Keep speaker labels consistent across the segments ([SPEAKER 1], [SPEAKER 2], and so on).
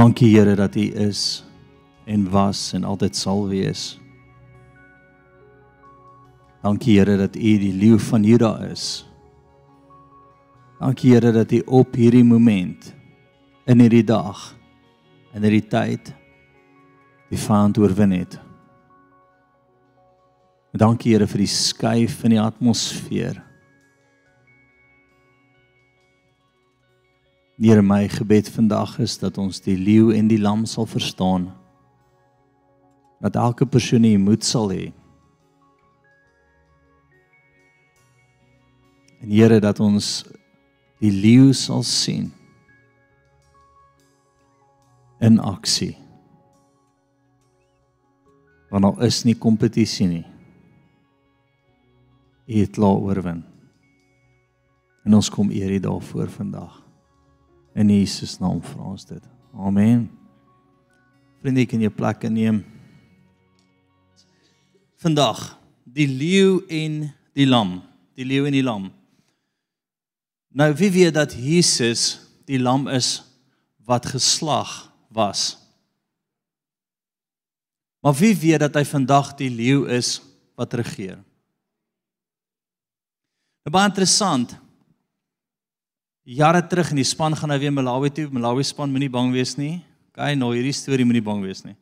[SPEAKER 1] Dankie Here dat U is en was en altyd sal wees. Dankie Here dat U die leeu van Juda is. Dankie Here dat U op hierdie oomblik in hierdie dag in hierdie tyd die vyand oorwin het. Dankie Here vir die skuif in die atmosfeer. Here my gebed vandag is dat ons die leeu en die lam sal verstaan. Dat elke persoon hier moed sal hê. En Here dat ons die leeu sal sien in aksie. Want daar is nie kompetisie nie. U het klaar oorwin. En ons kom eer U daarvoor vandag. In Jesus naam vra ons dit. Amen. Vriende, kan jy plek neem? Vandag die leeu en die lam, die leeu en die lam. Nou wie weet dat Jesus die lam is wat geslag was. Maar wie weet dat hy vandag die leeu is wat regeer? Nou baie interessant jare terug in die span gaan nou weer Malawi toe. Malawi span moenie bang wees nie. Kyk nou hierdie storie moenie bang wees nie.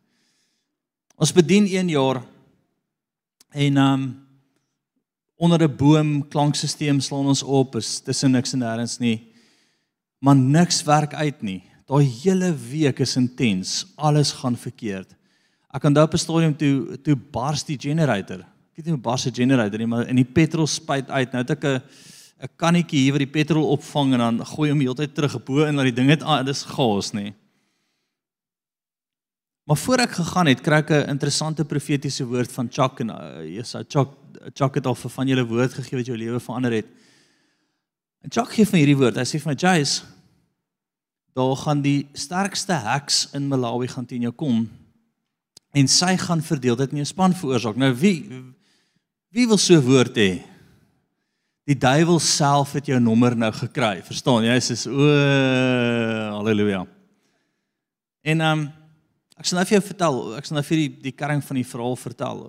[SPEAKER 1] Ons bedien 1 jaar en um onder 'n boom klankstelsel slaan ons op is tussen niks en nêrens nie. Maar niks werk uit nie. Daai hele week is intens. Alles gaan verkeerd. Ek onthou op 'n stadium toe toe bars die generator. Ek weet nie hoe bars die generator nie, maar in die petrol spuit uit. Nou het ek 'n 'n kannetjie hier wat die petrol opvang en dan gooi hom heeltyd terug bo en laat die ding net aan, dis gaas nê. Maar voor ek gegaan het, kry ek 'n interessante profetiese woord van Chuck en uh, Jesaja Chuck Chuck het al vir van julle woord gegee wat jou lewe verander het. En Chuck gee van hierdie woord. Hy sê vir my, "Jace, daar gaan die sterkste heks in Malawi gaan teen jou kom en sy gaan verdeeldheid in jou span veroorsaak." Nou wie wie wil so 'n woord hê? Die duiwel self het jou nommer nou gekry. Verstaan jy? Hy sê o, haleluja. En ehm um, ek sal nou vir jou vertel, ek sal nou vir die die kering van die verhaal vertel.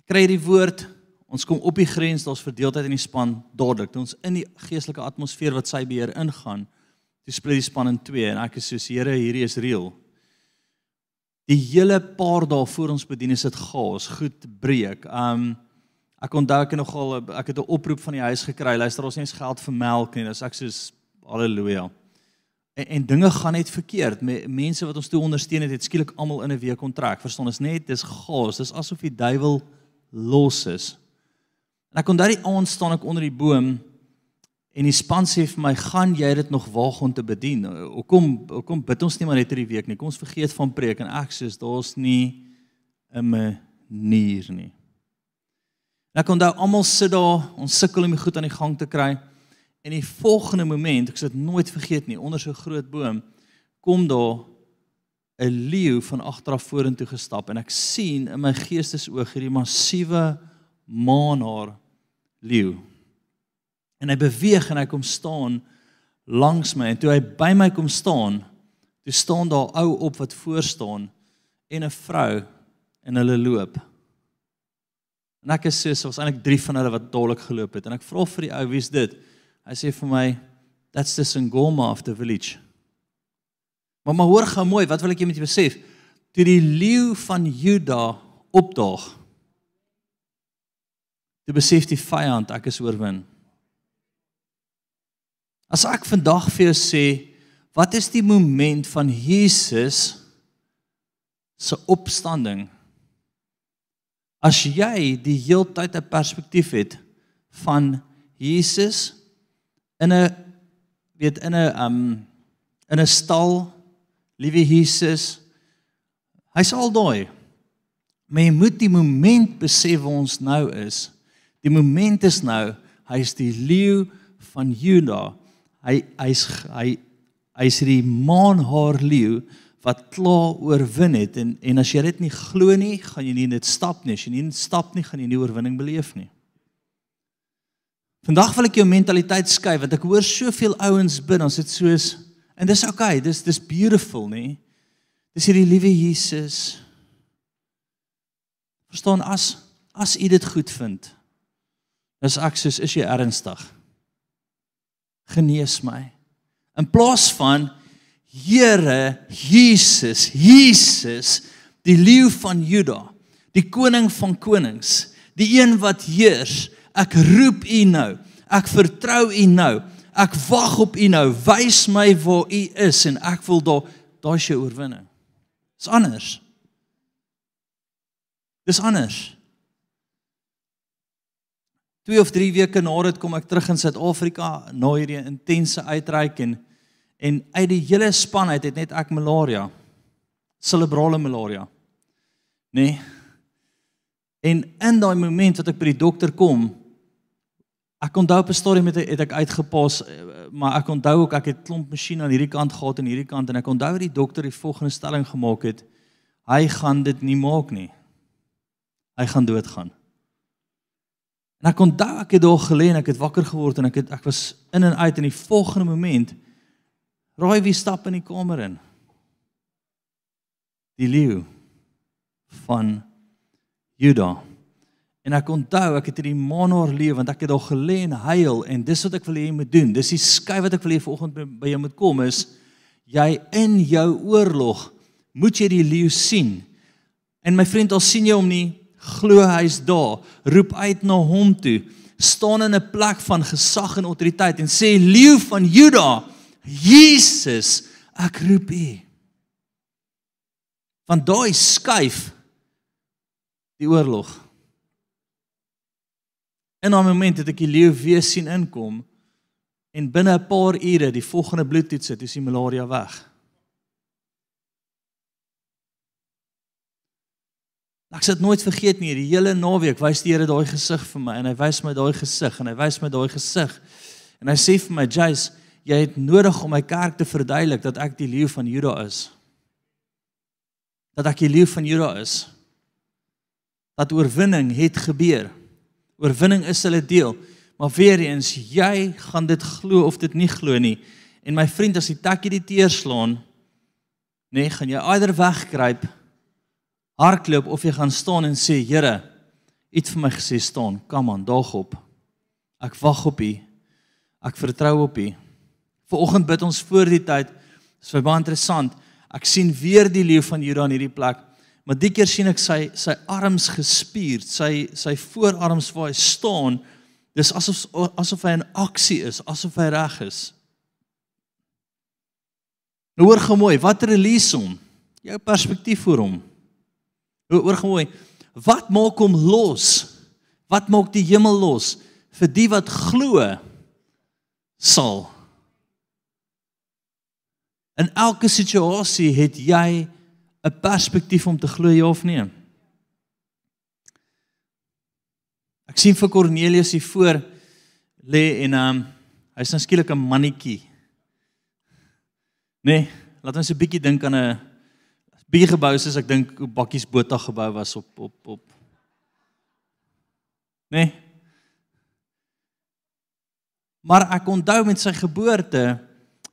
[SPEAKER 1] Ek kry hierdie woord, ons kom op die grens, daar's verdeeldheid in die span dadelik. Toe ons in die geestelike atmosfeer wat sy beheer ingaan, toe split die span in twee en ek soos Here, hierdie is reël. Die hele paar dae voor ons bedien is dit gaas, goed breek. Ehm um, Ek onthou ek nogal ek het 'n oproep van die huis gekry. Luister, ons het nie geld vir melk nie. Dis ek soos haleluja. En, en dinge gaan net verkeerd. Me, mense wat ons toe ondersteun het, het skielik almal in 'n week kontrak. Verstaan, is net dis gaas. Dis asof die duiwel los is. En ek onthou die aand staan ek onder die boom en die span sê vir my, "Gaan jy dit nog waag om te bedien? Hoekom hoekom bid ons nie maar net hierdie week nie? Kom ons vergeet van preek en ek sê daar's nie 'n manier nie." En ek onthou almal sit daar, ons sukkel om die goed aan die gang te kry. En die volgende oomblik, ek sal dit nooit vergeet nie, onder so 'n groot boom kom daar 'n leeu van agter af vorentoe gestap en ek sien in my geestesoog hierdie massiewe maanhaar leeu. En hy beweeg en hy kom staan langs my en toe hy by my kom staan, toe staan daar ou op wat voor staan en 'n vrou en hulle loop. En ek is so, was eintlik drie van hulle wat dadelik geloop het en ek vra vir die ou wie's dit? Hy sê vir my that's the Sangoma of the village. Maar maar hoor gou mooi, wat wil ek jy moet besef? Toe die leeu van Juda opdaag. Toe besef die vyand ek is oorwin. As ek vandag vir jou sê, wat is die moment van Jesus se opstanding? As jy die heeltyd 'n perspektief het van Jesus in 'n weet in 'n um in 'n stal, liewe Jesus, hy's al daai. Maar jy moet die moment besef waar ons nou is. Die moment is nou, hy's die leeu van Juda. Hy hy's hy hy's die maanhaar leeu wat klaar oorwin het en en as jy dit nie glo nie, gaan jy nie dit stap nie. As jy nie stap nie, gaan jy nie oorwinning beleef nie. Vandag wil ek jou mentaliteit skuif want ek hoor soveel ouens bid, ons het soos En dis okay, dis dis beautiful, nê? Dis hierdie liewe Jesus. Verstaan as as u dit goed vind. Dis ek soos is jy ernstig? Genees my. In plaas van Here Jesus, Jesus, die leeu van Juda, die koning van konings, die een wat heers. Ek roep u nou. Ek vertrou u nou. Ek wag op u nou. Wys my waar u is en ek wil daar daai se oorwinning. Dis anders. Dis anders. 2 of 3 weke na dit kom ek terug in Suid-Afrika na hierdie intense uitreik en en uit die hele span uit het net ek malaria. Cerebrale malaria. Nee. En in daai oomblik wat ek by die dokter kom, ek onthou op 'n storie met het ek uitgepas, maar ek onthou ook ek het klomp masjiene aan hierdie kant gehad en hierdie kant en ek onthou die dokter die volgende stelling gemaak het. Hy gaan dit nie maak nie. Hy gaan doodgaan. En ek onthou ek het daar gelê en ek het wakker geword en ek het ek was in en uit in die volgende oomblik raai wie stap in die kamer in? Die leeu van Juda. En ek onthou ek het hierdie manor lewe want ek het daar gelê en huil en dis wat ek wil hê jy moet doen. Dis die skei wat ek wil hê vanoggend by, by jou moet kom is jy in jou oorlog moet jy die leeu sien. En my vriend, al sien jy hom nie, glo hy's daar, roep uit na hom toe, staan in 'n plek van gesag en autoriteit en sê leeu van Juda, Jesus, ek roep U. Want daai skuif die oorlog. In 'n oomblik het ek die leeu weer sien inkom en binne 'n paar ure die volgende bloedtoets het, is die malaria weg. Ek sal dit nooit vergeet nie. Die hele naweek wys die Here daai gesig vir my en hy wys my daai gesig en hy wys my daai gesig. En hy sê vir my, "Jace, jy het nodig om my kerk te verduidelik dat ek die leeu van Juda is." Dat ek die leeu van Juda is. Dat oorwinning het gebeur. Oorwinning is hulle deel. Maar weer eens, jy gaan dit glo of dit nie glo nie. En my vriend, as die takkie die teer slaan, nê, nee, gaan jy eider wegkruip hardloop of jy gaan staan en sê Here, U het vir my gesê staan, kom aan, daag op. Ek wag op U. Ek vertrou op U. Vanoggend bid ons voor die tyd. Dis baie interessant. Ek sien weer die leeu van Juda in hierdie plek. Maar die keer sien ek sy sy arms gespierd, sy sy voorarms waar hy staan. Dis asof asof hy in aksie is, asof hy reg is. Nou hoor gou mooi, wat release hom? Jou perspektief vir hom. Hoor gemooi. Wat maak hom los? Wat maak die hemel los vir die wat glo sal? In elke situasie het jy 'n perspektief om te glo ja of nee. Ek sien vir Cornelius hier voor lê en um hy's nou skielik 'n mannetjie. Nee, laat ons 'n bietjie dink aan 'n bietjie gebou soos ek dink hoe bakkies bota gebou was op op op Nee. Maar ek onthou met sy geboorte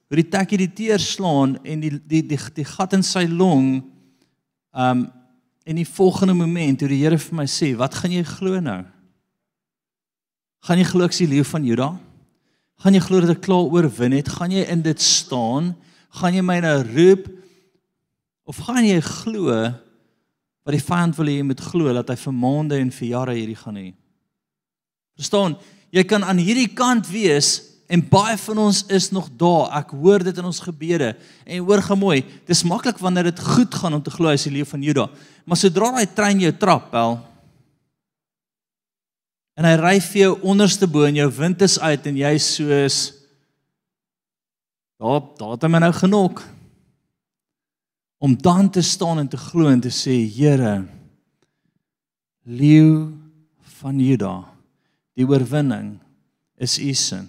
[SPEAKER 1] hoe die tekkie die teer slaan en die die die die gat in sy long um en die volgende oomblik toe die Here vir my sê, "Wat gaan jy glo nou?" Gaan jy glo ek is die leeu van Juda? Gaan jy glo dat ek klaar oorwin het? Gaan jy in dit staan? Gaan jy my nou roep Of gaan jy glo wat die vyand wil hê jy moet glo dat hy vir maande en vir jare hierdie gaan hê? Verstaan? Jy kan aan hierdie kant wees en baie van ons is nog daar. Ek hoor dit in ons gebede en hoor gemooi. Dis maklik wanneer dit goed gaan om te glo as die leeu van Juda. Maar sodra daai trein jou trap, wel en hy ry vir jou onderste bo en jou wind is uit en jy soos daar daar het hom nou genok om dan te staan en te glo en te sê Here leeu van Juda die oorwinning is u sin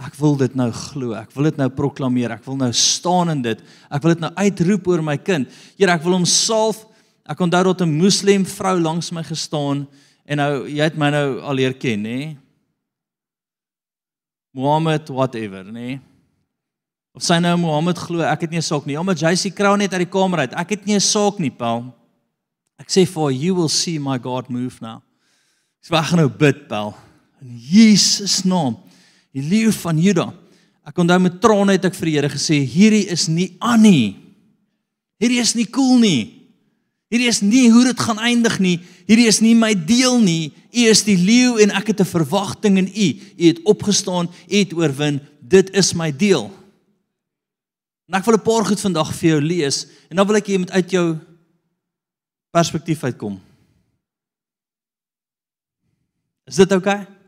[SPEAKER 1] Ek wil dit nou glo. Ek wil dit nou proklameer. Ek wil nou staan in dit. Ek wil dit nou uitroep oor my kind. Here, ek wil hom salf. Ek onthou dat 'n moslem vrou langs my gestaan en nou jy het my nou al leer ken, nê? Mohammed whatever, nê? Nee? Of sy nou Mohammed glo, ek het nie 'n saak nie. Omdat se kraal net uit die kamer uit. Ek het nie 'n saak nie, Paul. Ek sê for you will see my God move now. Ek sê wag nou bid, Paul. In Jesus naam. Die leeu van Juda. Ek onthou met trane het ek vir die Here gesê, hierdie is nie aan nie. Hierdie is nie cool nie. Hierdie is nie hoe dit gaan eindig nie. Hierdie is nie my deel nie. U is die leeu en ek het 'n verwagting in u. U het opgestaan, u het oorwin. Dit is my deel. En ek wil 'n paar goed vandag vir jou lees en dan wil ek jy moet uit jou perspektief uitkom. Is dit oukei? Okay?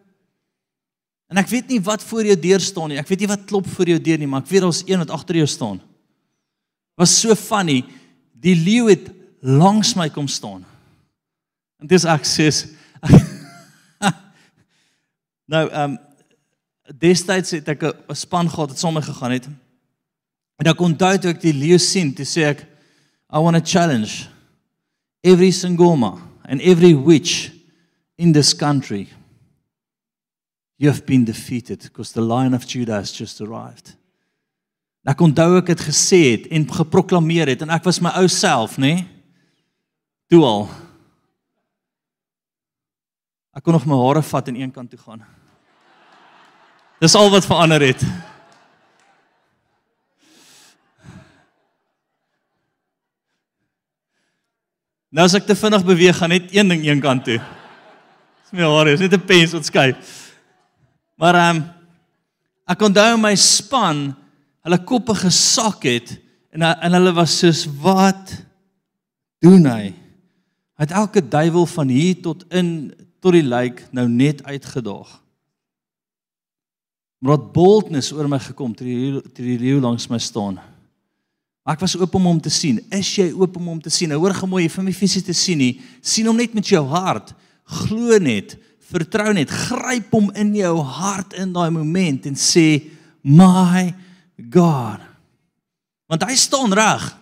[SPEAKER 1] En ek weet nie wat voor jou deur staan nie. Ek weet nie wat klop voor jou deur nie, maar ek weet daar's een wat agter jou staan. Was so funny. Die leeu het langs my kom staan. En dis ek sê Nou ehm um, destyds het ek 'n span gehad wat saam gegaan het. En ek onthou toe ek die leeu sien, toe sê ek I want to challenge every singoma and every witch in this country. You have been defeated because the lion of Judah has just arrived. Ek onthou ek het gesê het en geproklaameer het en ek was my ou self, nê? Nee? Toe al. Ek kon nog my hare vat en een kant toe gaan. Dis al wat verander het. Nou as ek te vinnig beweeg, gaan net een ding een kant toe. Dis my hare, is net 'n pens wat skuif. Maar ehm um, ek onthou my span, hulle koppe gesak het en en hulle was soos wat doen hy? Hy het elke duiwel van hier tot in tot die lijk nou net uitgedaag. Maar dat boldness oor my gekom ter die ter die leeu langs my staan. Ek was oop om hom te sien. Is jy oop om hom te sien? Nou hoor gemooi, jy vir my fisies te sien nie. sien hom net met jou hart. Glo net, vertrou net, gryp hom in jou hart in daai oomblik en sê, "My God." Want hy staan reg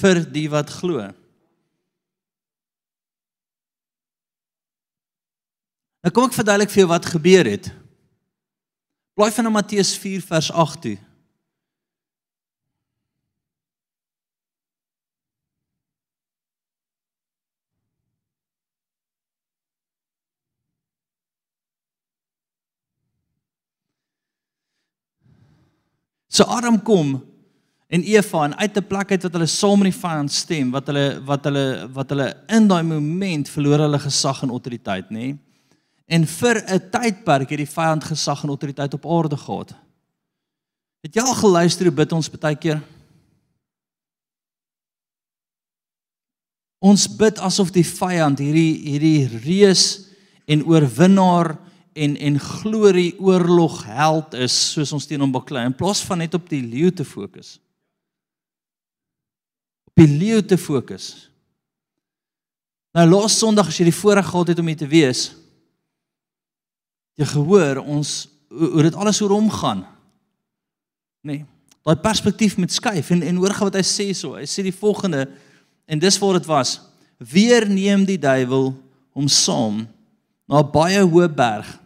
[SPEAKER 1] vir die wat glo. Nou kom ek verduidelik vir jou wat gebeur het. Blaai van Matteus 4 vers 8 toe. So Adam kom en Eva en uit 'n plek uit wat hulle saam met die vyand stem, wat hulle wat hulle wat hulle in daai oomblik verloor hulle gesag en autoriteit, nê? Nee? En vir 'n tydperk het die vyand gesag en autoriteit op aarde gehad. Het jy al geluister hoe bid ons baie keer? Ons bid asof die vyand hierdie hierdie reus en oorwinnaar en en glorie oorlog held is soos ons teen hom baklei in plaas van net op die leeu te fokus. Op die leeu te fokus. Nou laas Sondag as jy die voorreg gehad het om hier te wees, jy gehoor ons hoe dit alles oor hom gaan. Nee, daai perspektief met skuif en en hoor gou wat hy sê so. Hy sê die volgende en dis waar dit was. Weer neem die duiwel hom saam na 'n baie hoë berg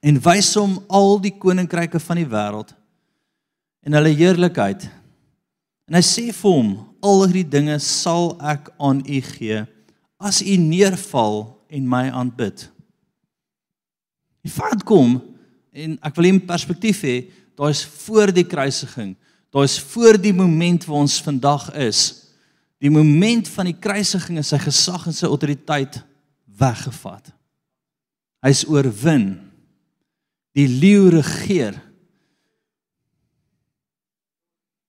[SPEAKER 1] en wys hom al die koninkryke van die wêreld en hulle heerlikheid. En hy sê vir hom: "Al hierdie dinge sal ek aan u gee as u neerval en my aanbid." Die vyand kom en ek wil hom perspektief hê, daar is voor die kruisiging, daar is voor die moment waar ons vandag is. Die moment van die kruisiging is sy gesag en sy autoriteit weggevat. Hy's oorwin. Die leeu regeer.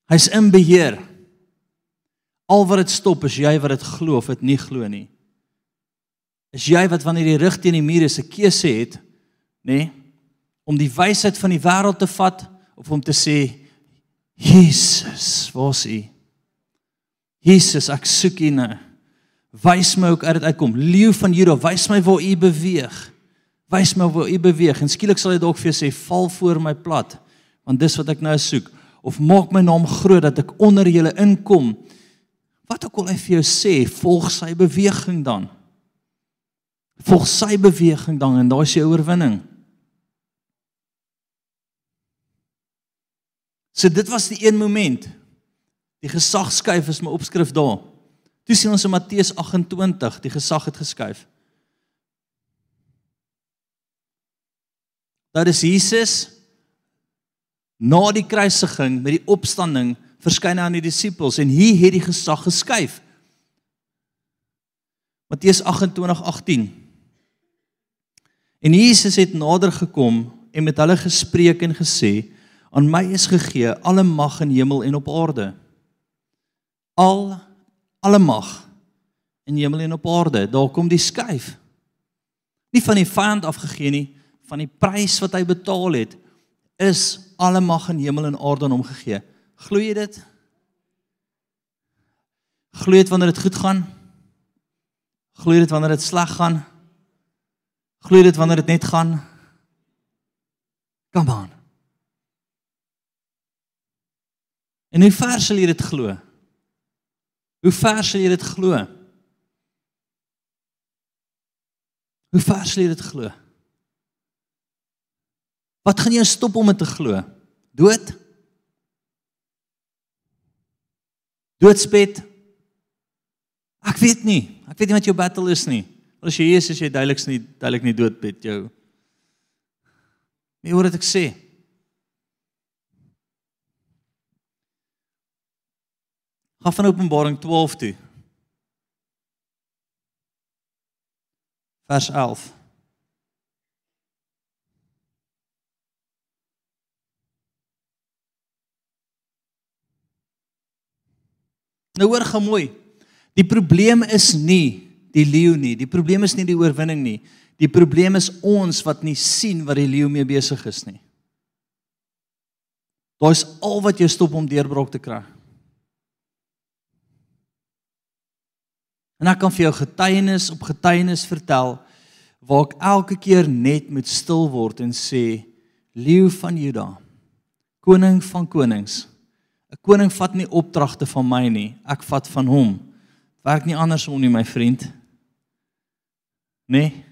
[SPEAKER 1] Hy's in beheer. Al wat dit stop is jy wat dit glo of dit nie glo nie. Is jy wat wanneer jy rug teen die muur is 'n keuse het nê? Nee, om die wysheid van die wêreld te vat of om te sê Jesus, waar is U? Jesus, ek soek U nou. Wys my ook uit dit uitkom. Leeu van Juda, wys my waar U beweeg. Wys my waar u beweeg en skielik sal hy dalk vir jou sê val voor my plat want dis wat ek nou soek of maak my naam groot dat ek onder julle inkom. Wat ook al hy vir jou sê, volg sy beweging dan. Volg sy beweging dan en daar's jou oorwinning. So dit was die een moment. Die gesag skuif is my opskrif daar. Toe sien ons in Matteus 28, die gesag het geskuif. Daar is Jesus na die kruisiging met die opstanding verskyn aan die disippels en hier het die gesag geskuif. Matteus 28:18 En Jesus het nader gekom en met hulle gespreek en gesê: "Aan my is gegee alle mag in hemel en op aarde. Al alle mag in hemel en op aarde. Daar kom die skuif. Nie van die vyand afgegee nie, van die prys wat hy betaal het, is alle mag in hemel en aarde aan hom gegee. Glo jy dit? Glo jy dit wanneer dit goed gaan? Glo jy dit wanneer dit sleg gaan? Glo jy dit wanneer dit net gaan? Come on. En hoe ver sal jy dit glo? Hoe ver sal jy dit glo? Hoe ver sal jy dit glo? Wat gaan jou stop om dit te glo? Dood? Doodspet? Ek weet nie. Ek weet nie wat jou battle is nie. As jy Jesus is jy duidelik nie duidelik nie dood met jou. Wie hoor dit ek sê? Gaan van Openbaring 12 toe. Vers 11. Nou hoor gaan mooi. Die probleem is nie die leeu nie. Die probleem is nie die oorwinning nie. Die probleem is ons wat nie sien wat die leeu mee besig is nie. Daar's al wat jou stop om deurbraak te kry. En ek kan vir jou getuienis op getuienis vertel waar ek elke keer net moet stil word en sê leeu van Juda koning van konings 'n koning vat nie opdragte van my nie ek vat van hom werk nie andersom nie my vriend nee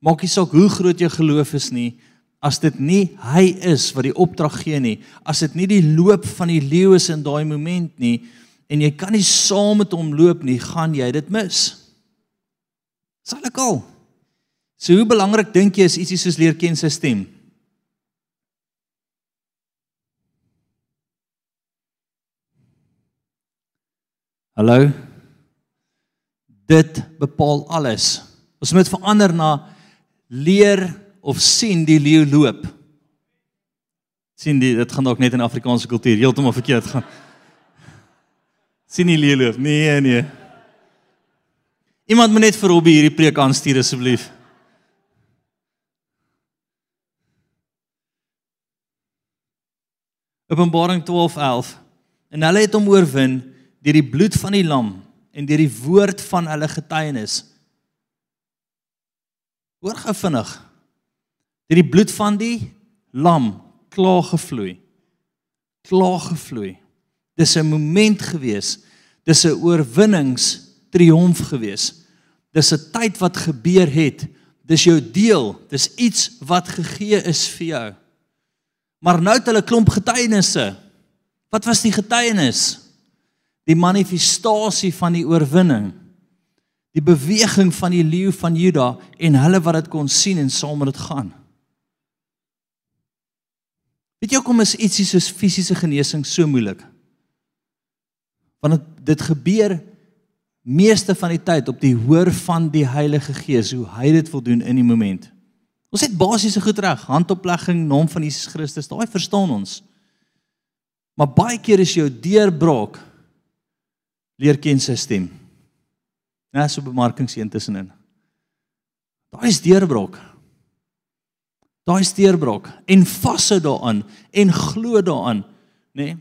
[SPEAKER 1] maak nie saak hoe groot jou geloof is nie as dit nie hy is wat die opdrag gee nie as dit nie die loop van die leeu is in daai moment nie en jy kan nie saam met hom loop nie, gaan jy dit mis. Sal ek al. So hoe belangrik dink jy is ietsie soos leer ken sy stem? Hallo. Dit bepaal alles. Ons moet verander na leer of sien die leeu loop. sien die dit gaan dalk net in Afrikaanse kultuur heeltemal verkeerd gaan sien nie leeloof. Nee, nee. Iemand moet net vir Robbie hierdie preek aanstuur asseblief. Openbaring 12:11 En hulle het hom oorwin deur die bloed van die lam en deur die woord van hulle getuienis. Hoor gou vinnig. Deur die bloed van die lam klaar gevloei. Klaar gevloei. Dis 'n moment gewees. Dis 'n oorwinnings triomf gewees. Dis 'n tyd wat gebeur het. Dis jou deel. Dis iets wat gegee is vir jou. Maar nou het hulle klomp getuienisse. Wat was die getuienis? Die manifestasie van die oorwinning. Die beweging van die leeu van Juda en hulle wat dit kon sien en saam met dit gaan. Weet jy hoekom is ietsie soos fisiese genesing so moeilik? want dit gebeur meeste van die tyd op die hoor van die Heilige Gees hoe hy dit wil doen in die moment. Ons het basiese goed reg, handoplegging, naam van Jesus Christus, daai verstaan ons. Maar baie keer is jou deurbraak leer ken sy stem. Net so bemarkingseën tussenin. Daai is deurbraak. Daai is deurbraak en vashou daaraan en glo daaraan, nê? Nee?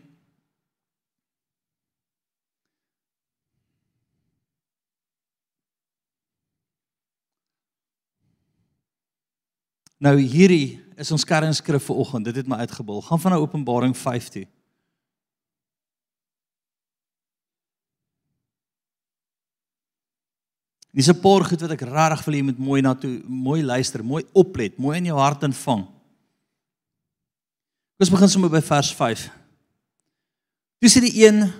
[SPEAKER 1] Nou hierdie is ons kernskrif vir oggend. Dit het my uitgebul. Gaan van nou Openbaring 5 toe. Dis 'n paar goed wat ek regtig wil hê jy moet mooi na toe mooi luister, mooi oplet, mooi in jou hart invang. Ons begin sommer by vers 5. Toe sê die een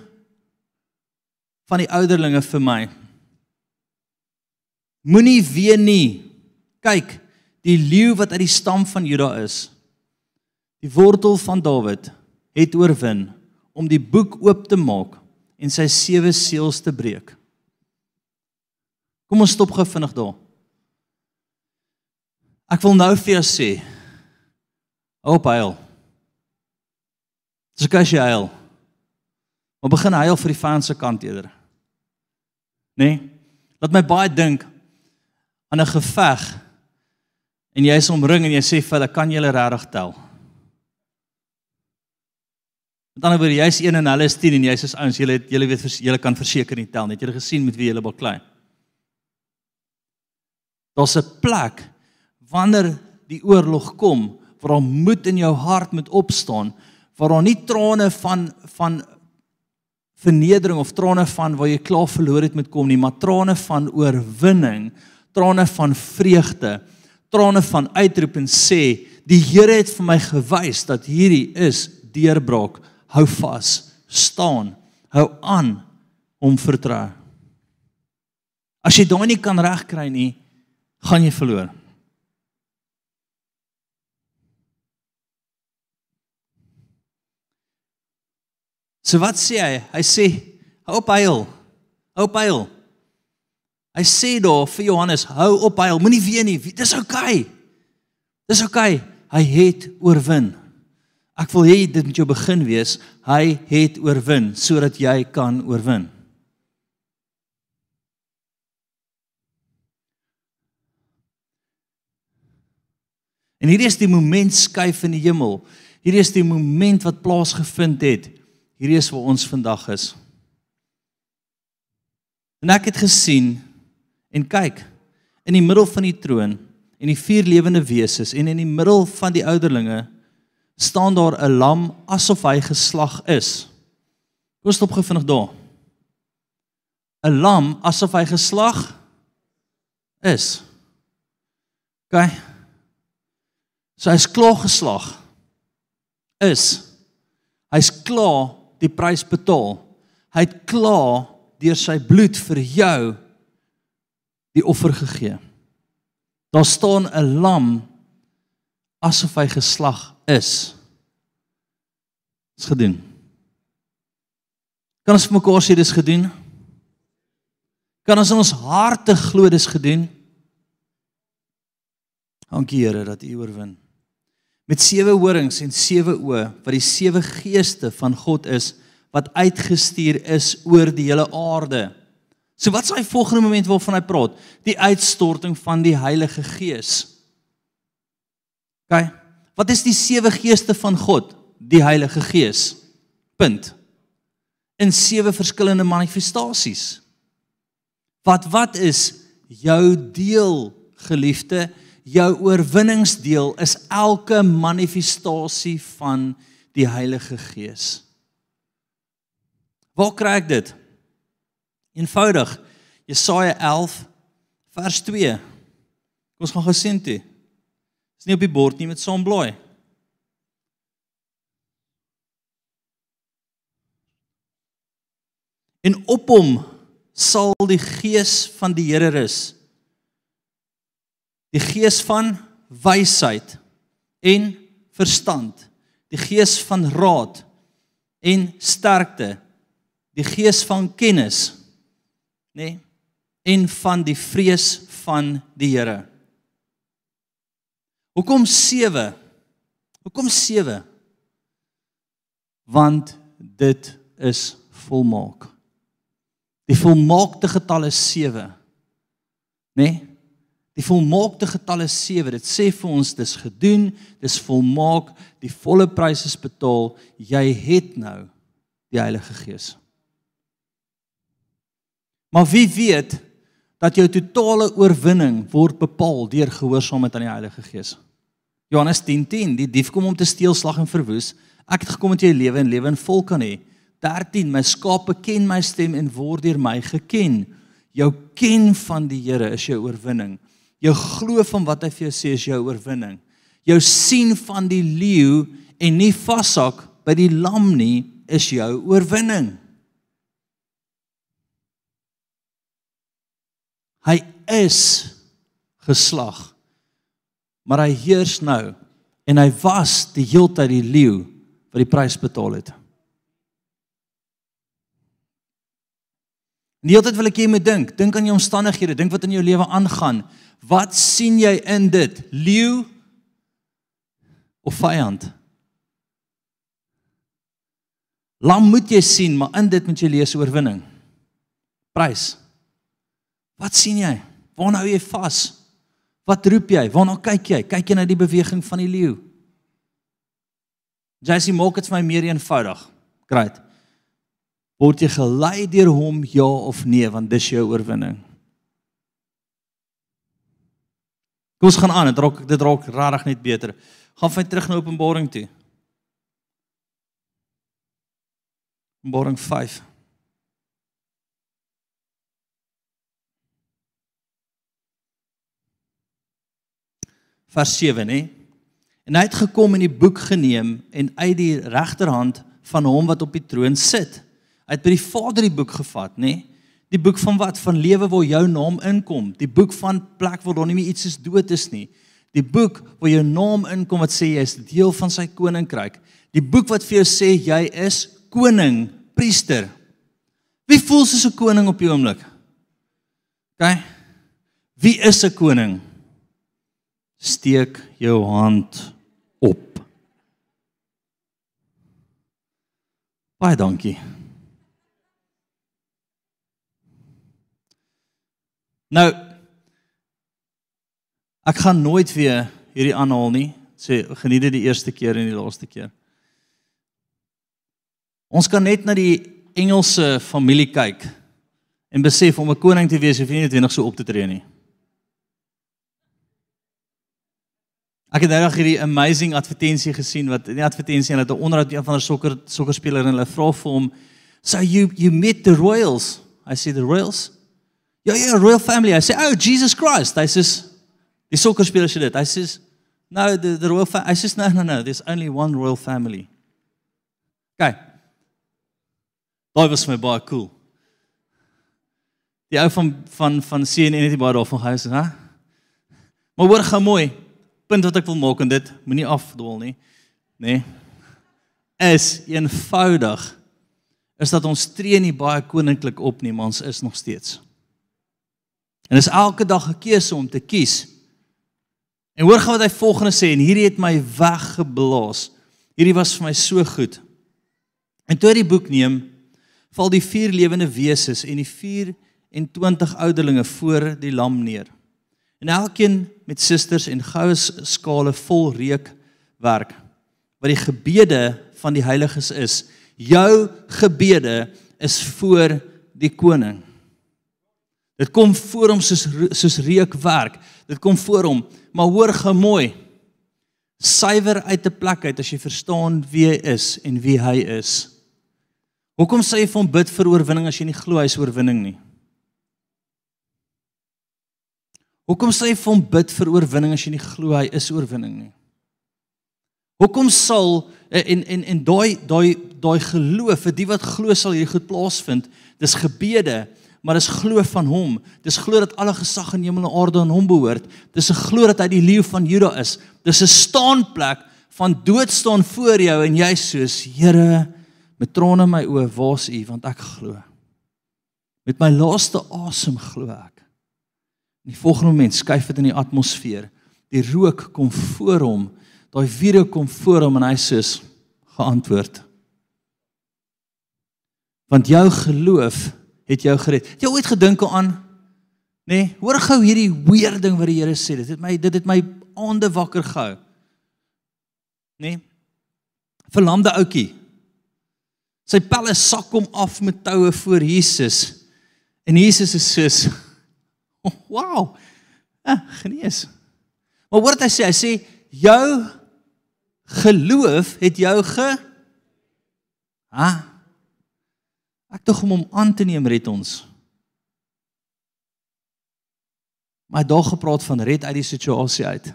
[SPEAKER 1] van die ouderlinge vir my: Moenie ween nie. Kyk, die leeu wat uit die stam van Juda is, die wortel van Dawid, het oorwin om die boek oop te maak en sy sewe seels te breek. Kom ons stop gou vinnig daar. Ek wil nou vir jou sê, op huil. Dis ek as jy huil. Maar begin huil vir die se kant eerder. Nê? Nee? Laat my baie dink aan 'n geveg en jy is omring en jy sê vir hulle kan jy hulle regtig tel? Met ander woorde, jy's 1 en hulle is 10 en jy's as ouens, julle julle weet julle kan verseker nie tel nie. Het jy gesien met wie julle baklei? Daar's 'n plek wanneer die oorlog kom waar daar moed in jou hart moet opstaan, waar daar nie trane van van vernedering of trane van waar jy klaar verloor het met kom nie, maar trane van oorwinning, trane van vreugde, trane van uitroep en sê, die Here het vir my gewys dat hierdie is deurbraak. Hou vas, staan, hou aan om vertrou. As jy daai nie kan regkry nie, gaan jy verloor. So wat sê hy? Hy sê hou op huil. Hou op huil. Hy sê daar vir Johannes, hou op huil. Moenie ween nie. Dis oukei. Okay. Dis oukei. Okay. Hy het oorwin. Ek wil hê dit moet jou begin wees. Hy het oorwin sodat jy kan oorwin. En hierdie is die moment skuif in die hemel. Hierdie is die moment wat plaasgevind het hierdie is waar ons vandag is. En ek het gesien en kyk in die middel van die troon en die vier lewende wesens en in die middel van die ouderlinge staan daar 'n lam asof hy geslag is. Kom stop gevindig daar. 'n Lam asof hy geslag is. OK. So hy's klaar geslag. Is. Hy's klaar die prys betaal. Hy het klaar deur sy bloed vir jou die offer gegee. Daar staan 'n lam asof hy geslag is. Dis gedoen. Kan ons vir mekaar sê dis gedoen? Kan ons in ons harte glo dis gedoen? Dankie Here dat U oorwin met sewe horings en sewe oë wat die sewe geeste van God is wat uitgestuur is oor die hele aarde. So wat is hy volgende moment waarvan hy praat? Die uitstorting van die Heilige Gees. OK. Wat is die sewe geeste van God? Die Heilige Gees. Punt. In sewe verskillende manifestasies. Wat wat is jou deel, geliefde? Jou oorwinningsdeel is elke manifestasie van die Heilige Gees. Waar kry ek dit? Eenvoudig. Jesaja 11 vers 2. Kom ons gaan gesien toe. Is nie op die bord nie met son blooi. En op hom sal die gees van die Here rus die gees van wysheid en verstand, die gees van raad en sterkte, die gees van kennis, nê? Nee, en van die vrees van die Here. Hoekom 7? Hoekom 7? Want dit is volmaak. Die volmaakte getal is 7. Nê? Nee? Die volmaakte getal is 7. Dit sê vir ons dis gedoen, dis volmaak, die volle prys is betaal. Jy het nou die Heilige Gees. Maar wie weet dat jou totale oorwinning word bepaal deur gehoorsaamheid aan die Heilige Gees. Johannes 10:10, 10, die dief kom om te steel, slag en verwoes. Ek het gekom om jy lewe en lewe in vol kan hê. 13, my skape ken my stem en word deur my geken. Jou ken van die Here is jou oorwinning. Jou glo van wat hy vir jou sê is jou oorwinning. Jou sien van die leeu en nie vashak by die lam nie is jou oorwinning. Hy is geslag. Maar hy heers nou en hy was die heeltyd die leeu wat die prys betaal het. Die hele tyd wil ek jy moet dink, dink aan jou omstandighede, dink wat in jou lewe aangaan. Wat sien jy in dit? Leeu of vyand? Lam moet jy sien, maar in dit moet jy lees oorwinning. Prys. Wat sien jy? Waarna hou jy vas? Wat roep jy? Waarna kyk jy? Kyk jy na die beweging van die leeu? Jessie maak dit vir my meer eenvoudig. Great. Word jy gelei deur hom ja of nee, want dis jou oorwinning. Kom ons gaan aan, dit raak dit raak regtig net beter. Gaan vir terug na Openbaring toe. Openbaring 5. Vers 7, hè? En hy het gekom en die boek geneem en uit die regterhand van hom wat op die troon sit. Hy het by die Vader die boek gevat, nê? Die boek van wat? Van lewe waar jou naam inkom. Die boek van plek waar daar nie meer iets is dood is nie. Die boek waar jou naam inkom wat sê jy is deel van sy koninkryk. Die boek wat vir jou sê jy is koning, priester. Wie voel soos 'n koning op die oomblik? OK. Wie is 'n koning? Steek jou hand op. Baie dankie. Nou ek gaan nooit weer hierdie aanhaal nie. Sê geniet dit die eerste keer en die laaste keer. Ons kan net na die Engelse familie kyk en besef om 'n koning te wees, hoef jy nie net so op te tree nie. Ek het eendag hierdie amazing advertensie gesien wat in die advertensie hulle het 'n onderhoud met een van die sokker sokkerspeler en hulle vra vir hom, "So you you met the royals?" I say the royals. Ja ja, royal family. I say, "Oh, Jesus Christ." Hy sê, "Die sokkerspeler sê dit." Hy sê, "No, the the royal family." I say, "No, no, no. There's only one royal family." Kyk. Daai was my baie cool. Die ou van van van CNN het baie daarvan gehou, hè? Maar hoor gou mooi punt wat ek wil maak en dit moenie afdwaal nie, nê? Nee, is eenvoudig is dat ons tree nie baie koninklik op nie, maar ons is nog steeds. En is elke dag 'n keuse om te kies. En hoor gou wat hy volgende sê en hierdie het my weggeblaas. Hierdie was vir my so goed. En toe hy die boek neem, val die vier lewende wesens en die 24 ouderlinge voor die lam neer. En elkeen met susters en goue skale vol reukwerk wat die gebede van die heiliges is. Jou gebede is voor die koning. Dit kom voor hom soos soos reukwerk. Dit kom voor hom, maar hoor gou mooi. Suiwer uit 'n plek uit as jy verstaan wie hy is en wie hy is. Hoekom sê jy vir hom bid vir oorwinning as jy nie glo hy is oorwinning nie? Hoekom sê hy vir hom bid vir oorwinning as jy nie glo hy is oorwinning nie? Hoekom sal eh, en en en daai daai daai geloof vir die wat glo sal hierdie goed plaasvind? Dis gebede, maar dis glo van hom. Dis glo dat alle gesag in hemel en aarde aan hom behoort. Dis 'n glo dat hy die leeu van Juda is. Dis 'n staanplek van dood staan voor jou en jy soos Here met trane in my oë, waar's U want ek glo. Met my laaste asem glo ek. In die volgende oomblik skuif dit in die atmosfeer. Die rook kom voor hom. Daai vuur kom voor hom en hy sê geantwoord. Want jou geloof het jou gered. Jy ooit gedink aan nê? Nee, hoor gou hierdie weer ding wat die Here sê. Dit het my dit het my aande wakker gehou. Nê? Nee? Verlamde ouetjie. Sy pelle sak hom af met toue voor Jesus. En Jesus is soos Oh, wow. Ah, genees. Maar hoor wat hy sê, hy sê jou geloof het jou ge Ha? Ek tog om hom aan te neem red ons. Maar hy daar gepraat van red uit die situasie uit.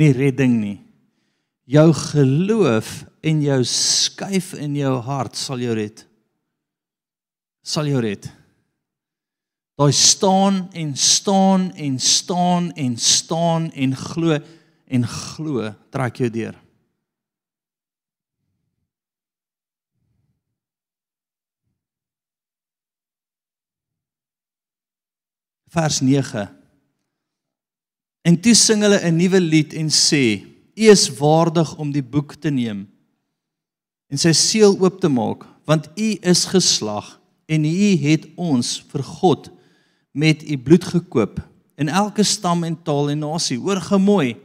[SPEAKER 1] Nie redding nie. Jou geloof en jou skuif in jou hart sal jou red. Sal jou red. Daai staan en staan en staan en staan en glo en glo trek jou deur. Vers 9. En toe sing hulle 'n nuwe lied en sê: U is waardig om die boek te neem en sy seël oop te maak, want u is geslag en u het ons vir God met u bloed gekoop in elke stam en taal en nasie. Hoor gemooi,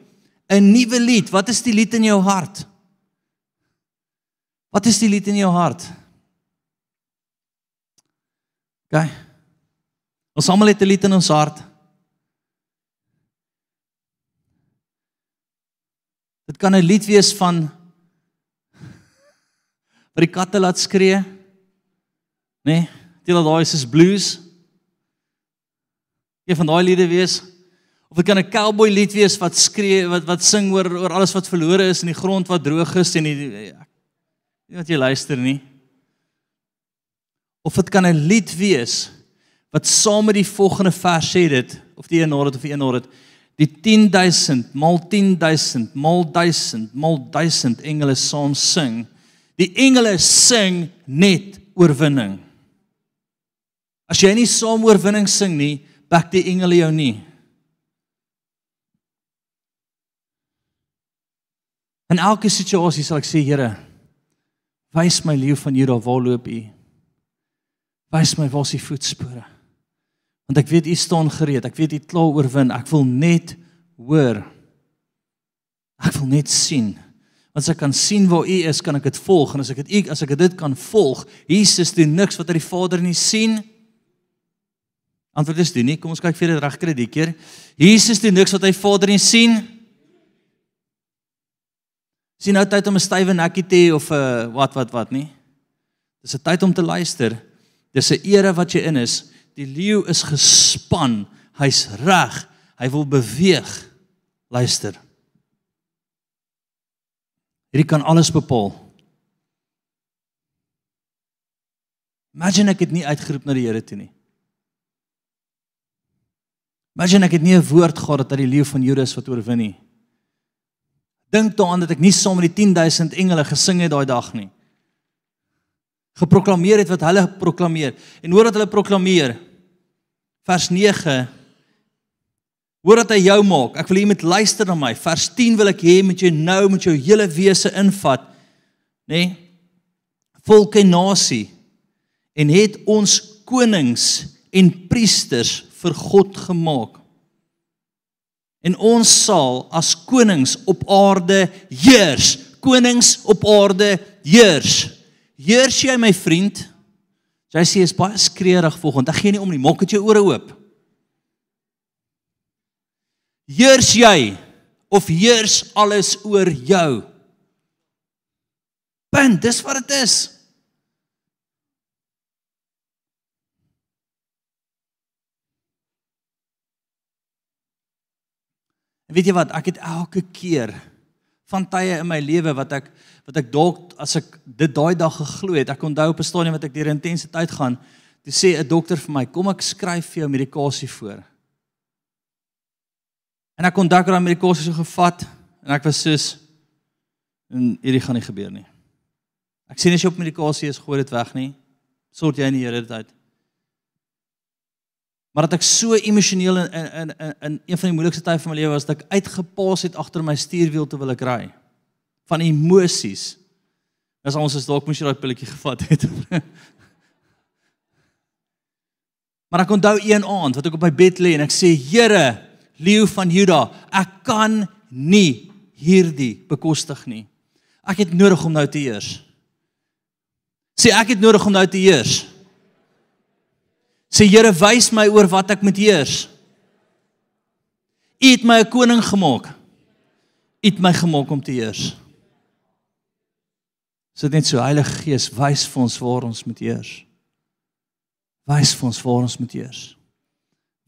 [SPEAKER 1] 'n nuwe lied. Wat is die lied in jou hart? Wat is die lied in jou hart? OK. Ons almal het 'n lied in ons hart. Dit kan 'n lied wees van wat die katte laat skree. Né? Nee, dit al daai is blues. Een van daai liede wees of dit kan 'n cowboy lied wees wat skree wat wat sing oor oor alles wat verlore is in die grond wat droog is en die ja, wat jy luister nie. Of dit kan 'n lied wees wat saam met die volgende vers sê dit of die een hoor dit of die een hoor dit die 10000 mal 10000 mal 1000 mal 1000 engele saam sing. Die engele sing net oorwinning. As jy nie saam oorwinning sing nie bak die engele jou nie. In elke situasie sal ek sê Here wys my leeu van Juda waar loop u? Wys my waar is die voetspore Want ek weet u staan gereed. Ek weet u klaar oorwin. Ek wil net hoor. Ek wil net sien. Want as ek kan sien waar u is, kan ek dit volg en as ek dit as ek dit kan volg, Jesus doen niks wat hy die Vader nie sien. Antwoord is doen nie. Kom ons kyk vir dit reg kry die keer. Jesus doen niks wat hy Vader nie sien. Sien nou tyd om 'n stywe nekkie te hê of 'n uh, wat wat wat nie. Dis 'n tyd om te luister. Dis 'n era wat jy in is. Die leeu is gespan. Hy's reg. Hy wil beweeg. Luister. Hierdie kan alles bepaal. Imagine ek het nie uitgeroep na die Here toe nie. Imagine ek het nie 'n woord gehad dat hy die leeu van Judas wat oorwin nie. Dink daaraan dat ek nie saam met die 10000 engele gesing het daai dag nie. Geproklameer het wat hulle proklameer en hoor wat hulle proklameer vers 9 Hoor dat hy jou maak. Ek wil hê jy moet luister na my. Vers 10 wil ek hê met jou nou met jou hele wese invat, nê? Nee? Volke en nasie en het ons konings en priesters vir God gemaak. En ons sal as konings op aarde heers. Konings op aarde heers. Heers jy my vriend? Sy sê is baie skreeurig vanoggend. Ek gee nie om nie. Maak dit jou ore oop. Heers jy of heers alles oor jou? Punt, dis wat dit is. En weet jy wat, ek het elke keer van tye in my lewe wat ek wat ek dalk as ek dit daai dag geglo het, ek onthou op 'n stadium wat ek deur intense tyd gaan, toe sê 'n dokter vir my, "Kom ek skryf vir jou medikasie voor." En ek kon daai medikasie so gevat en ek was soos en hierdie gaan nie gebeur nie. Ek sien as jy op medikasie is, gooi dit weg nie. Sort jy in die Here dit uit. Maar dat ek so emosioneel in in in in een van die moeilikste tye van my lewe was dat ek uitgepaas het agter my stuurwiel terwyl ek ry van emosies. As ons is dalk moes jy daai pilletjie gevat het. maar ek onthou een aand wat ek op my bed lê en ek sê Here, leeu van Juda, ek kan nie hierdie bekostig nie. Ek het nodig om nou te heers. Sê ek het nodig om nou te heers. Sê Here, wys my oor wat ek moet heers. U het my 'n koning gemaak. U het my gemaak om te heers. So dit net so Heilige Gees wys vir ons waar ons moet eers. Wys vir ons waar ons moet eers.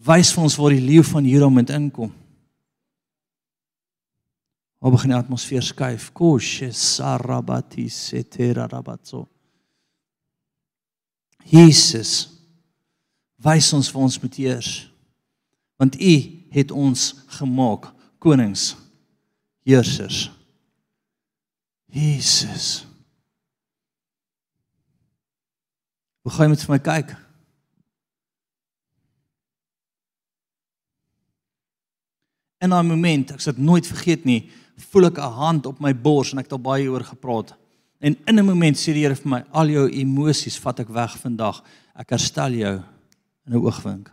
[SPEAKER 1] Wys vir ons waar die leeu van Juda moet inkom. Waar begin die atmosfeer skuif? Koshe sarabati setera rabatso. Jesus wys ons vir ons moet eers want u het ons gemaak konings heersers Jesus Hoe gaan jy met vir my kyk? In 'n oomblik, ek sal dit nooit vergeet nie, voel ek 'n hand op my bors en ek het al baie oor gepraat. En in 'n oomblik sê die Here vir my, al jou emosies vat ek weg vandag. Ek herstel jou in 'n oogwink.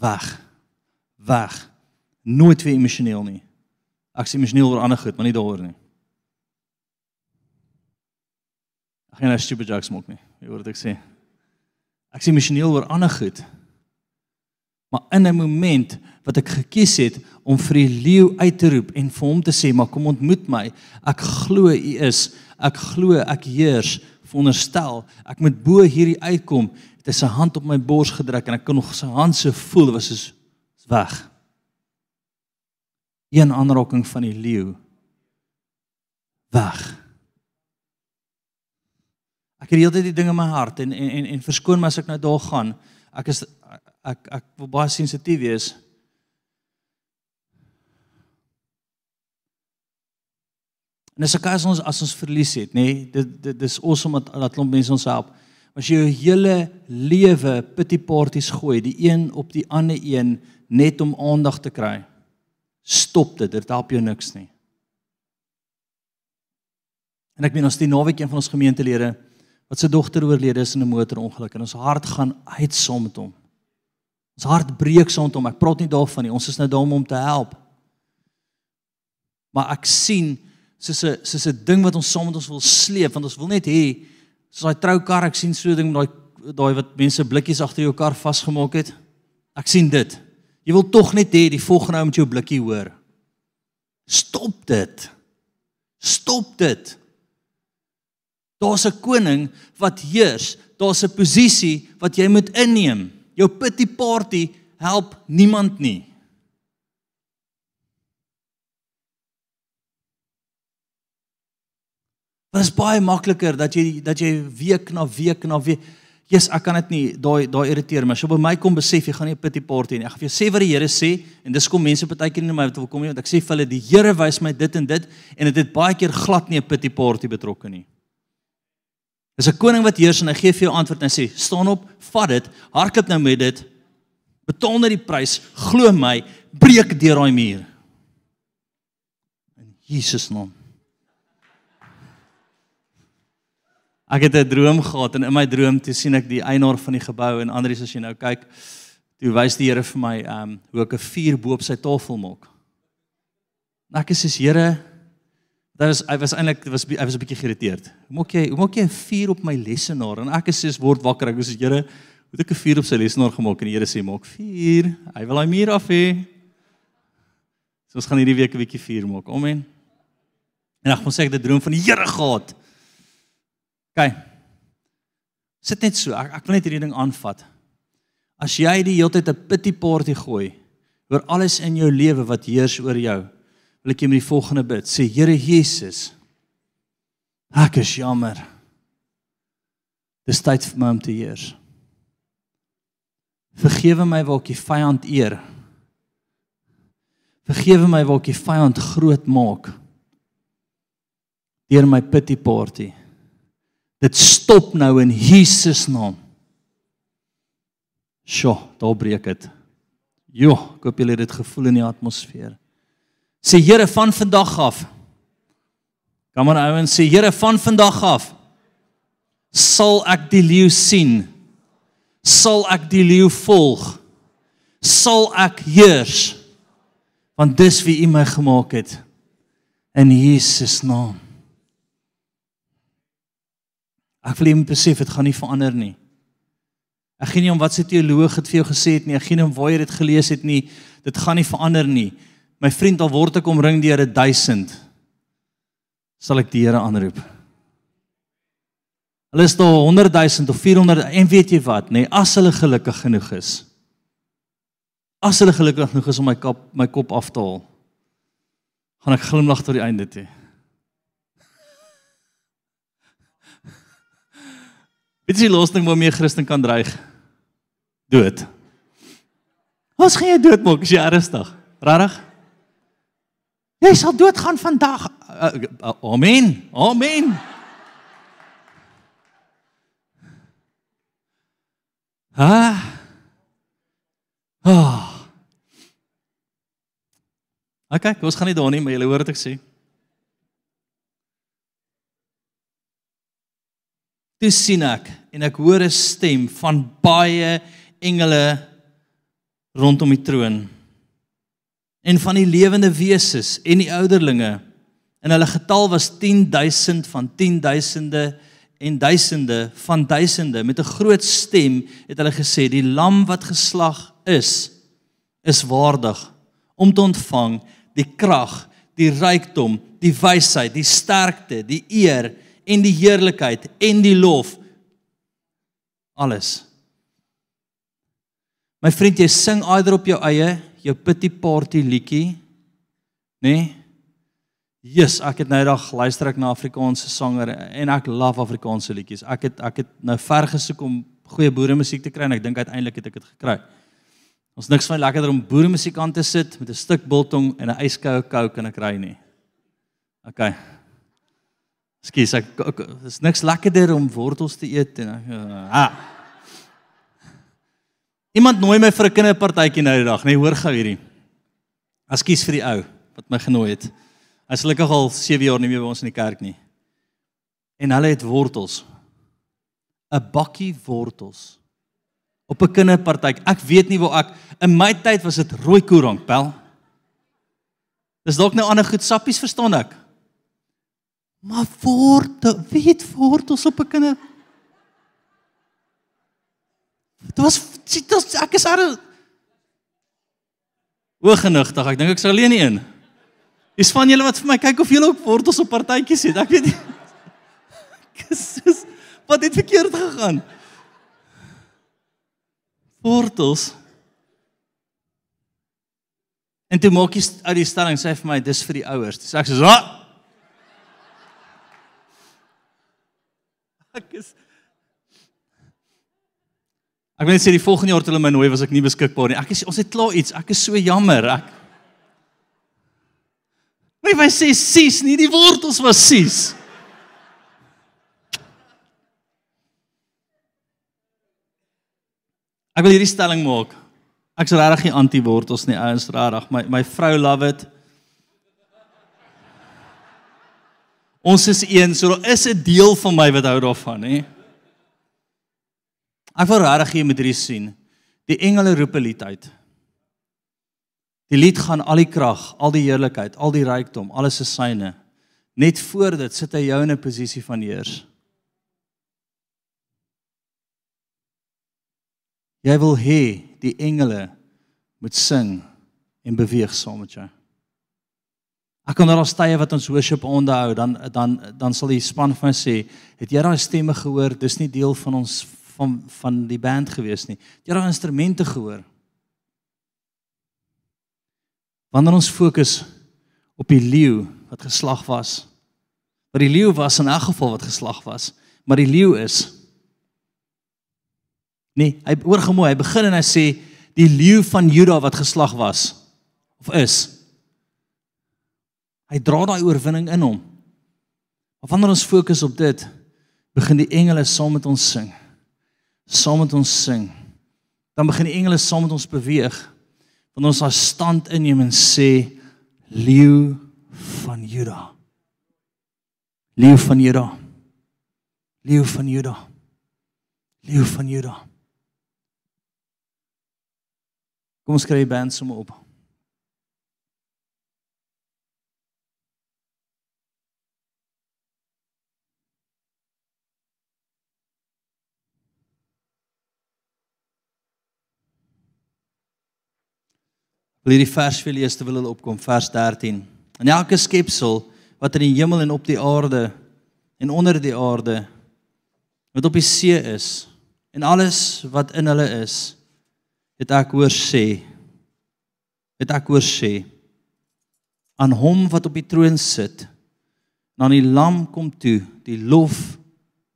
[SPEAKER 1] Weg. Weg. Nooit weer emosioneel nie. Ek sê emosioneel oor ander goed, maar nie daaroor nie. Ek gaan nou stupid jokes maak nie. Jy hoor wat ek sê. Ek sê emosioneel oor ander goed. Maar in 'n oomblik wat ek gekies het om vir die leeu uit te roep en vir hom te sê, "Maar kom ontmoet my. Ek glo u is. Ek glo ek heers." Veronderstel, ek moet bo hierdie uitkom. Het hy sy hand op my bors gedruk en ek kon nog sy hand so voel, was is weg. Een aanraking van die leeu. Weg. Ek het heeltyd die ding in my hart en en en, en verskoon my as ek nou daar gaan. Ek is ek ek wil baie sensitief wees. En as ek as ons as ons verlies het, nê, nee, dit dit dis awesome dat dat klomp mense ons help. As jy jou hele lewe pity parties gooi, die een op die ander een net om aandag te kry. Stop dit, dit help jou niks nie. En ek meen ons die naweek een van ons gemeentelede wat sy dogter oorlede is in 'n motorongeluk en ons hart gaan uit saam met hom. Ons hart breek saam met hom. Ek praat nie daarvan nie. Ons is nou daar om hom te help. Maar ek sien soos 'n soos 'n ding wat ons saam met ons wil sleep want ons wil net hê soos daai troukar ek sien so 'n ding met daai daai wat mense blikkies agter jou kar vasgemaak het. Ek sien dit. Jy wil tog net hê die volgende ou moet jou blikkie hoor. Stop dit. Stop dit. Daar's 'n koning wat heers. Daar's 'n posisie wat jy moet inneem. Jou pity party help niemand nie. Dit is baie makliker dat jy dat jy week na week na week Jesus, ek kan dit nie daai daai irriteer my. Jy by my kom besef jy gaan nie 'n pity party nie. Ek gaan vir jou sê wat die Here sê en dis kom mense partykeer nie my wil kom nie want ek sê vir hulle die Here wys my dit en dit en dit het baie keer glad nie 'n pity party betrokke nie. Dis 'n koning wat heers en hy gee vir jou antwoord en hy sê: "Staan op, vat dit, hardloop nou met dit. Betaal net die prys, glo my, breek deur daai muur." In Jesus naam. Ek het 'n droom gehad en in my droom toe sien ek die eienaar van die gebou en Andrius as jy nou kyk, toe wys die Here vir my ehm um, hoe ek 'n vuur bo op sy tafel maak. Ek sê: "Here, Dit was hy was eintlik was hy was 'n bietjie geïrriteerd. Hoe maak jy hoe maak jy 'n vuur op my lesenaar? En ek sê word wakker. Ek sê Here, moet ek 'n vuur op sy lesenaar gemaak en die Here sê maak vuur. Hy wil daai muur af hê. So ons gaan hierdie week 'n bietjie vuur maak. Amen. En ek moet sê ek het 'n droom van die Here gehad. OK. Sit net so. Ek ek wil net hierdie ding aanvat. As jy die hele tyd 'n pity party gooi oor alles in jou lewe wat heers oor jou, wil ek jy met die volgende bid. Sê Here Jesus, ek is jammer. Dis tyd vir my om te heers. Vergewe my waar ek die vyand eer. Vergewe my waar ek die vyand groot maak. Deur my pity party. Dit stop nou in Jesus naam. Sjoe, daar breek dit. Jo, ek hoop julle het dit gevoel in die atmosfeer sê Here van vandag af. Kom aan ouens sê Here van vandag af sal ek die leeu sien. Sal ek die leeu volg. Sal ek heers. Want dis wie U my gemaak het in Jesus naam. Ek wil net besef dit gaan nie verander nie. Ek gee nie om wat se teoloog het vir jou gesê het nie. Ek gee nie om waar jy dit gelees het nie. Dit gaan nie verander nie. My vriend, al word ek omring deur 1000, sal ek die Here aanroep. Hulle is daar 100 000 of 400 en weet jy wat, nê, nee, as hulle gelukkig genoeg is. As hulle gelukkig genoeg is om my kop my kop af te haal, gaan ek glimlag tot die einde toe. Dit is die laaste waarmee 'n Christen kan dreig. Dood. Ons gaan jy doodmaak as jy ernstig. Regtig? Jy sal doodgaan vandag. Uh, uh, amen. Amen. Ha? Ah. Okay, ons gaan nie daar nie, maar jy hoor wat ek sê. Toe sien ek en ek hoor 'n stem van baie engele rondom die troon en van die lewende wesens en die ouderlinge en hulle getal was 10000 van 10000de en duisende van duisende met 'n groot stem het hulle gesê die lam wat geslag is is waardig om te ontvang die krag, die rykdom, die wysheid, die sterkte, die eer en die heerlikheid en die lof. Alles. My vriend, jy sing aider op jou eie, jou pity party liedjie, nê? Nee? Jesus, ek het nou eendag luister ek na Afrikaanse sangers en ek love Afrikaanse liedjies. Ek het ek het nou ver gesoek om goeie boere musiek te kry en ek dink uiteindelik het ek dit gekry. Ons niks van lekkerder om boere musiek aan te sit met 'n stuk biltong en 'n yskoue coke en ek ry nie. OK. Skus, ek dis niks lekkerder om wortels te eet en uh, ah. Iemand nooi my vir 'n kinderpartytjie nou die dag, nee, hoor gou hierdie. Ekskuus vir die ou wat my genooi het. Hy's gelukkig al 7 jaar nie meer by ons in die kerk nie. En hulle het wortels. 'n Bakkie wortels op 'n kinderpartytjie. Ek weet nie waar ek in my tyd was dit rooi koerang, pel. Dis dalk nou ander goed sappies verstaan ek. Maar wortel, weet wortels op 'n kinder. Dit was was ek is al Hooggenigtig, ek dink ek sou alleen nie in. Is van julle wat vir my kyk of julle ook wortels op partytjies het. Ek weet nie. Jesus, wat het verkeerd gegaan? wortels. En toe maak jy uit die stelling sê vir my dis vir die ouers. Dis ek sê so. Ek is Ek wil net sê die volgende jaar toe hulle my nooi was ek nie beskikbaar nie. Ek is ons het klaar iets. Ek is so jammer. Ek Wie wou sê sis, nie die wortels was sis. Ek wil hierdie stelling maak. Ek's regtig nie anti-wortels nie, ouens, regtig. My my vrou love it. Ons is een, so daar is 'n deel van my wat hou daarvan, hè. Ek wil regtig hier met hierdie sien. Die engele roep 'n lied uit. Die lied gaan al die krag, al die heerlikheid, al die rykdom, alles is syne. Net voor dit sit hy jou in 'n posisie van heers. Jy wil hê die engele moet sing en beweeg saam met jou. Ek kan daar al stye wat ons worship onderhou, dan dan dan sal die span van sê, "Het jy daai stemme gehoor? Dis nie deel van ons van van die band gewees nie. Het jy daai instrumente gehoor?" Wanneer ons fokus op die leeu wat geslag was. Maar die leeu was in elk geval wat geslag was, maar die leeu is Nee, hy oorgemooi, hy begin en hy sê die leeu van Juda wat geslag was of is. Hy dra daai oorwinning in hom. Maar wanneer ons fokus op dit, begin die engele saam met ons sing. Saam met ons sing. Dan begin die engele saam met ons beweeg. Want ons daar stand inneem en sê leeu van Juda. Leeu van Juda. Leeu van Juda. Leeu van Juda. Kom ons kry die band sommer op. Wil hierdie vers vir lees terwyl hulle opkom vers 13. En elke skepsel wat in die hemel en op die aarde en onder die aarde wat op die see is en alles wat in hulle is het ek hoor sê het ek hoor sê aan hom wat op die troon sit na die lam kom toe die lof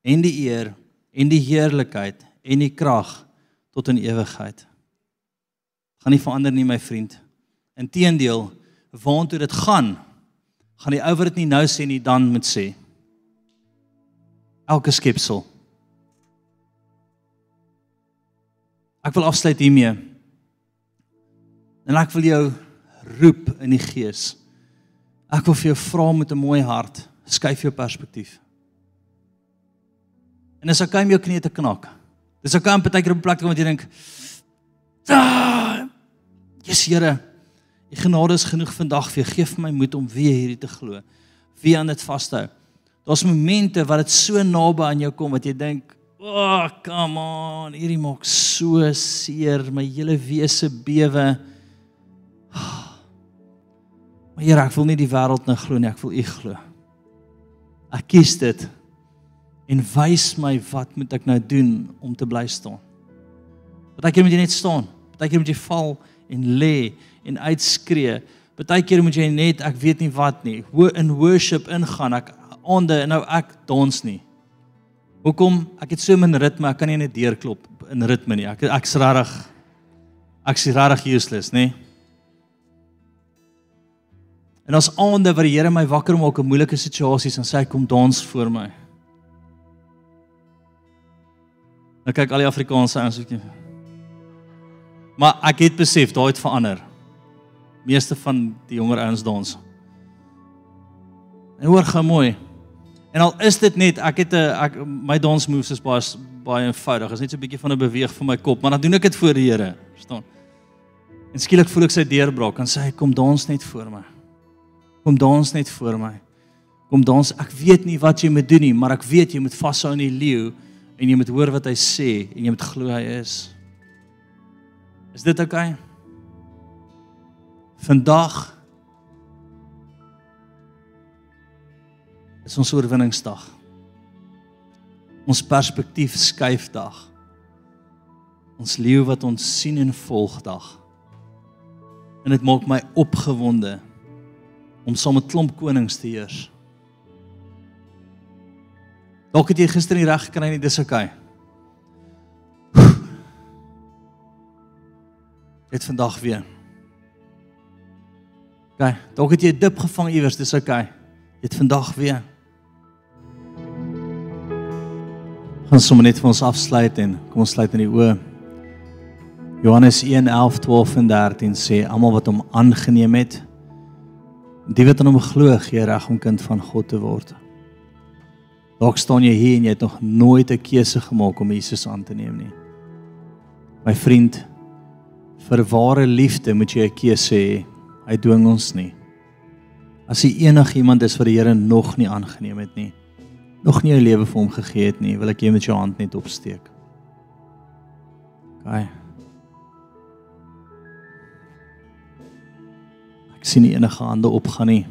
[SPEAKER 1] en die eer en die heerlikheid en die krag tot in ewigheid gaan nie verander nie my vriend. Inteendeel waantoe dit gaan gaan die ou wat dit nie nou sê nie dan moet sê. Elke skepsel. Ek wil afsluit hiermee. En ek wil jou roep in die gees. Ek wil vir jou vra met 'n mooi hart, skuif jou perspektief. En as ek kom jou knie te knak. Dis ek kan partykeer op 'n plek kom wat jy dink, "Ah, Jesus Here, u genade is genoeg vandag vir jou. Geef my moed om weer hierdie te glo. Wie aan dit vashou." Daar's momente wat dit so naby aan jou kom wat jy dink, "O, oh, come on, hierdie maak so seer, my hele wese bewe." Maar Here, ek wil nie die wêreld nou glo nie, ek wil U glo. Ek kies dit en wys my wat moet ek nou doen om te bly staan. Partykeer moet jy net staan. Partykeer moet jy val en lê en uitskree. Partykeer moet jy net ek weet nie wat nie, in worship ingaan. Ek aande nou ek dans nie. Hoekom? Ek het so min ritme, ek kan nie net deurklop in ritme nie. Ek ek's regtig ek's regtig useless, nê? Nee? En as aande wat die Here my wakker maak in moeilike situasies en sê kom dans voor my. Nou kyk al die Afrikaanse ouens ook. Maar ek het besef daai het verander. Meeste van die jonger ouens dans. En hoor gou mooi. En al is dit net ek het 'n ek my dans moves is baie baie eenvoudig. Is net so 'n bietjie van 'n beweeg van my kop, maar dan doen ek dit voor die Here, verstaan? En skielik voel ek sy deurbraak en sê hy kom dans net voor my. Kom dans net voor my. Kom dans. Ek weet nie wat jy moet doen nie, maar ek weet jy moet vashou aan die leeu en jy moet hoor wat hy sê en jy moet glo hy is. Is dit oukei? Okay? Vandag is ons oorwinningsdag. Ons perspektief skuif dag. Ons leeu wat ons sien en volg dag. En dit maak my opgewonde om saam met klomp konings te heers. Dalk het jy gister nie reg gekry nie, dis oukei. Okay. Dit vandag weer. OK, dalk het jy 'n dip gevang iewers, dis. Okay. Dit vandag weer. Ons sommer net vir ons afsluit en kom ons sluit in die oë. Johannes 1:11, 12 en 13 sê almal wat hom aangeneem het, Die wat aan hom glo, gee reg om kind van God te word. Dalk staan jy hier en jy het nog nooit 'n keuse gemaak om Jesus aan te neem nie. My vriend, vir ware liefde moet jy 'n keuse hê. Hy dwing ons nie. As jy enigiemand is wat die Here nog nie aangeneem het nie, nog nie 'n lewe vir hom gegee het nie, wil ek jy met jou hand net opsteek. Gaan. Okay. sien nie enige hande opgaan nie.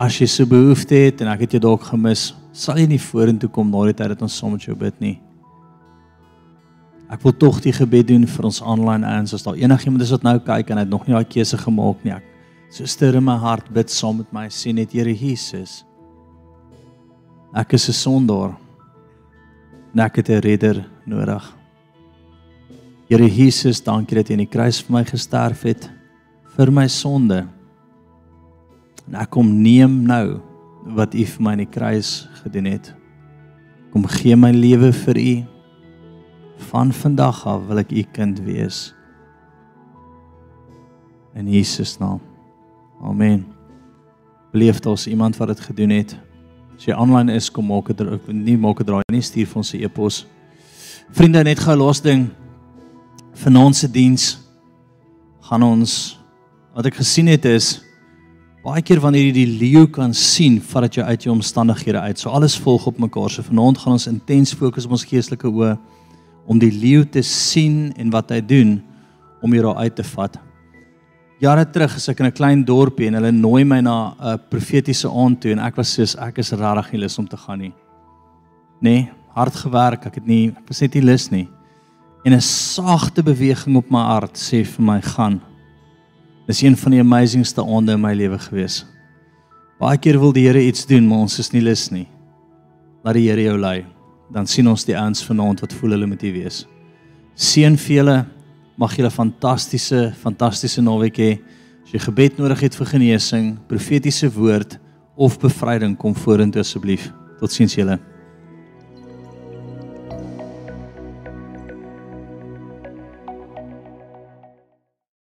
[SPEAKER 1] As jy so behoefte het en ek het jou dalk gemis, sal jy nie vorentoe kom na die tyd dat ons saam met jou bid nie. Ek wil tog die gebed doen vir ons online ouens as daar enigiemand is wat nou kyk en hy het nog nie daai keuse gemaak nie. Ek so stir in my hart bid saam met my sê net Here Jesus. Ek is 'n sondaar. En ek het 'n redder nodig. Here Jesus, dankie dat jy in die kruis vir my gesterf het vir my sonde. En ek kom neem nou wat U vir my in die kruis gedoen het. Kom gee my lewe vir U. Van vandag af wil ek U kind wees. In Jesus naam. Amen. Beleef dit as iemand wat dit gedoen het. As jy aanlyn is, kom maak dit ook nie maak dit draai nie stuur vir ons 'n e-pos. Vriende, net gou los ding. Vanaand se diens gaan ons wat ek gesien het is baie keer wanneer jy die leeu kan sien voordat jy uit jou omstandighede uit. So alles volg op mekaar. So vanaand gaan ons intens fokus op ons geestelike oë om die leeu te sien en wat hy doen om hier uit te vat. Jare terug is ek in 'n klein dorpie en hulle nooi my na 'n profetiese aand toe en ek was soos ek is regtig nie lus om te gaan nie. Nee, hard gewerk, ek het nie ek was net nie lus nie. En 'n sagte beweging op my hart sê vir my gaan Dis een van die amazingste aande in my lewe gewees. Baie keer wil die Here iets doen, maar ons is nie lus nie. Laat die Here jou lei. Dan sien ons die ouens vanaand wat voel hulle moet hier wees. Seën vir julle. Mag julle fantastiese fantastiese naweek hê. As jy gebed nodig het vir genesing, profetiese woord of bevryding, kom vorentoe asseblief. Totsiens julle.